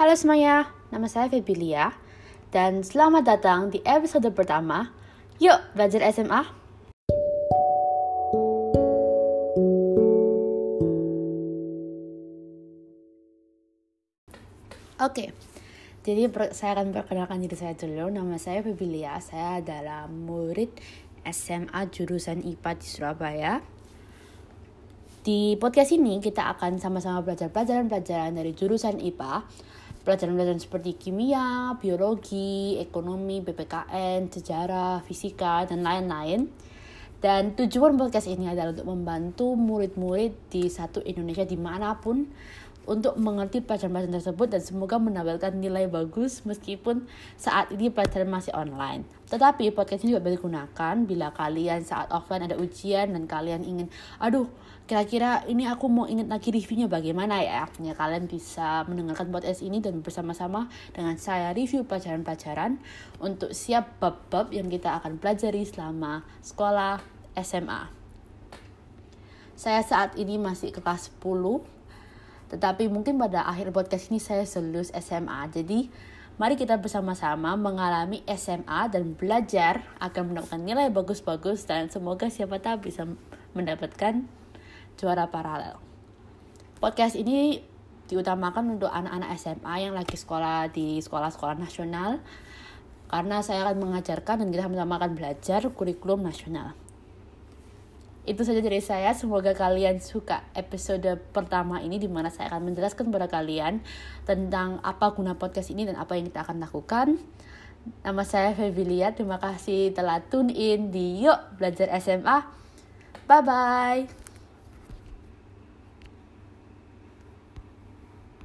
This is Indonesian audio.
Halo semuanya, nama saya Febilia dan selamat datang di episode pertama. Yuk belajar SMA. Oke, jadi saya akan perkenalkan diri saya dulu. Nama saya Febilia. Saya adalah murid SMA jurusan IPA di Surabaya. Di podcast ini kita akan sama-sama belajar pelajaran-pelajaran dari jurusan IPA. Pelajaran-pelajaran seperti kimia, biologi, ekonomi, BPKN, sejarah, fisika, dan lain-lain. Dan tujuan podcast ini adalah untuk membantu murid-murid di satu Indonesia di mana pun untuk mengerti pelajaran-pelajaran tersebut dan semoga mendapatkan nilai bagus meskipun saat ini pelajaran masih online. Tetapi podcast ini juga bisa digunakan bila kalian saat offline ada ujian dan kalian ingin, aduh kira-kira ini aku mau ingat lagi reviewnya bagaimana ya. Ya kalian bisa mendengarkan podcast ini dan bersama-sama dengan saya review pelajaran-pelajaran untuk siap bab-bab yang kita akan pelajari selama sekolah SMA. Saya saat ini masih kelas 10 tetapi mungkin pada akhir podcast ini saya selus SMA. Jadi mari kita bersama-sama mengalami SMA dan belajar agar mendapatkan nilai bagus-bagus dan semoga siapa tahu bisa mendapatkan juara paralel. Podcast ini diutamakan untuk anak-anak SMA yang lagi sekolah di sekolah-sekolah nasional karena saya akan mengajarkan dan kita sama-sama akan belajar kurikulum nasional. Itu saja dari saya. Semoga kalian suka episode pertama ini di mana saya akan menjelaskan kepada kalian tentang apa guna podcast ini dan apa yang kita akan lakukan. Nama saya Febilia. Terima kasih telah tune in di Yuk Belajar SMA. Bye bye.